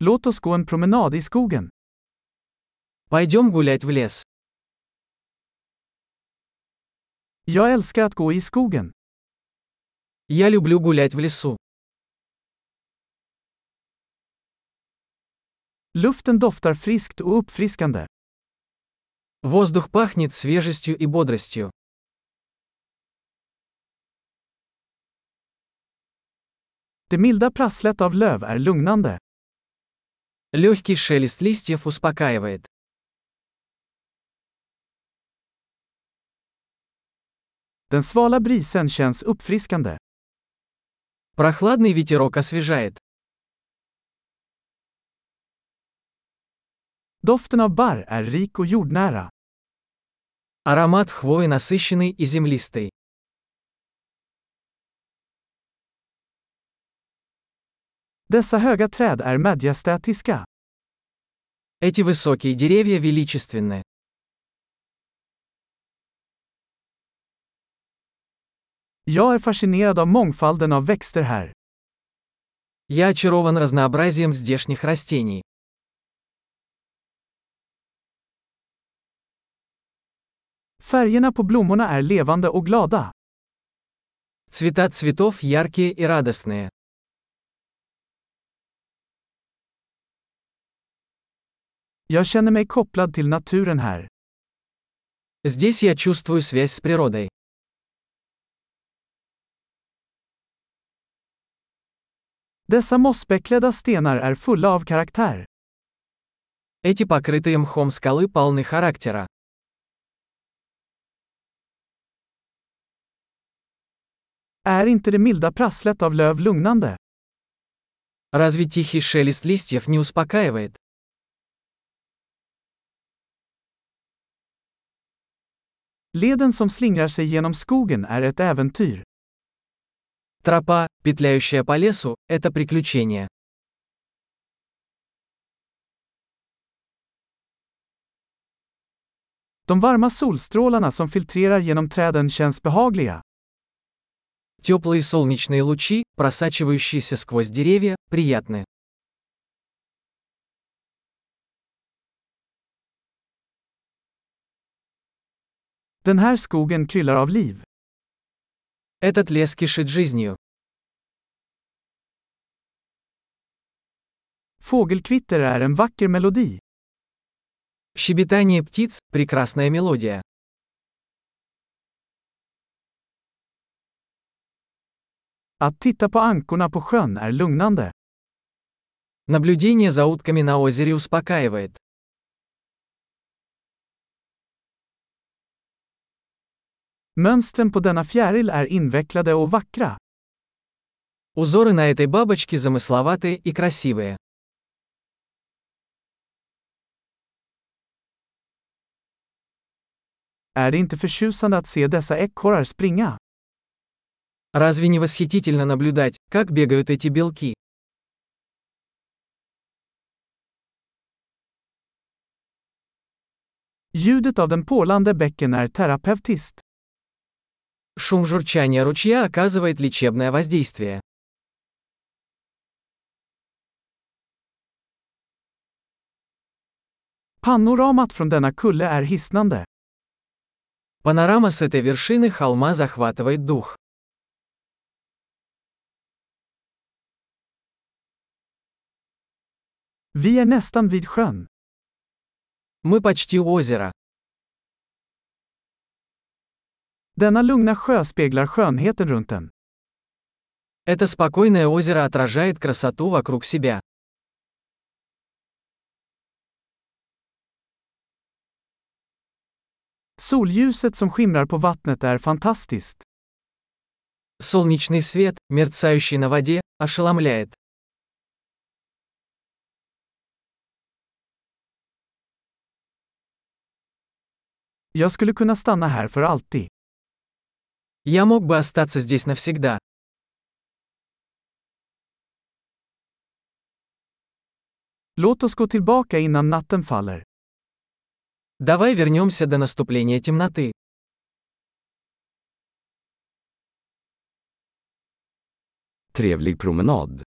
Låt oss gå en promenad i skogen. Пойдем гулять в лес. Jag älskar att gå i skogen. Я люблю гулять в лесу. Luften doftar friskt och uppfriskande. Воздух пахнет свежестью и бодростью. Det milda prasslet av löv är lugnande. Легкий шелест листьев успокаивает. Den svala brisen känns uppfriskande. Прохладный ветерок освежает. Doften av barr är rik och jordnära. Аромат хвои насыщенный и землистый. Dessa höga träd är majestätiska. Эти высокие деревья величественны. Jag är fascinerad av mångfalden av växter här. Я очарован разнообразием здешних растений. Färgerna på blommorna är levande och glada. Цвета цветов яркие и радостные. Jag känner mig kopplad till naturen här. Здесь я чувствую связь с природой. Dessa mossbeklädda stenar är fulla av karaktär. Эти покрытые мхом скалы полны характера. Är inte det milda prasslet av löv lugnande? Разве тихий шелест листьев не успокаивает? Leden som slingrar sig genom skogen är ett äventyr. Тропа, петляющая по лесу, это приключение. De varma solstrålarna som filtrerar genom träden känns behagliga. Теплые солнечные лучи, просачивающиеся сквозь деревья, приятны. Den här skogen kryllar av liv. Этот лес кишит жизнью. Fågelkvitter är en vacker melodi. Щебетание птиц – прекрасная мелодия. Att titta på ankorna på sjön är lugnande. Наблюдение за утками на озере успокаивает. Mönstren på denna fjäril är invecklade och vackra. Узоры на этой бабочке замысловатые и красивые. Är det inte förtjusande att se dessa ekorrar springa? Разве не восхитительно наблюдать, как бегают эти белки? Ljudet av den porlande bäcken är terapeutiskt. Шум журчания ручья оказывает лечебное воздействие. Panoramat från denna kulle är hisnande. Панорама с этой вершины холма захватывает дух. Vi är nästan vid sjön. Мы почти у озера. Denna lugna sjö speglar skönheten runt den. Это спокойное озеро отражает красоту вокруг себя. Solljuset som skimrar på vattnet är fantastiskt. Солнечный свет, мерцающий на воде, ошеломляет. Jag skulle kunna stanna här för alltid. Я мог бы остаться здесь навсегда. Låt oss gå tillbaka innan natten faller. Давай вернемся до наступления темноты. Trevlig promenad.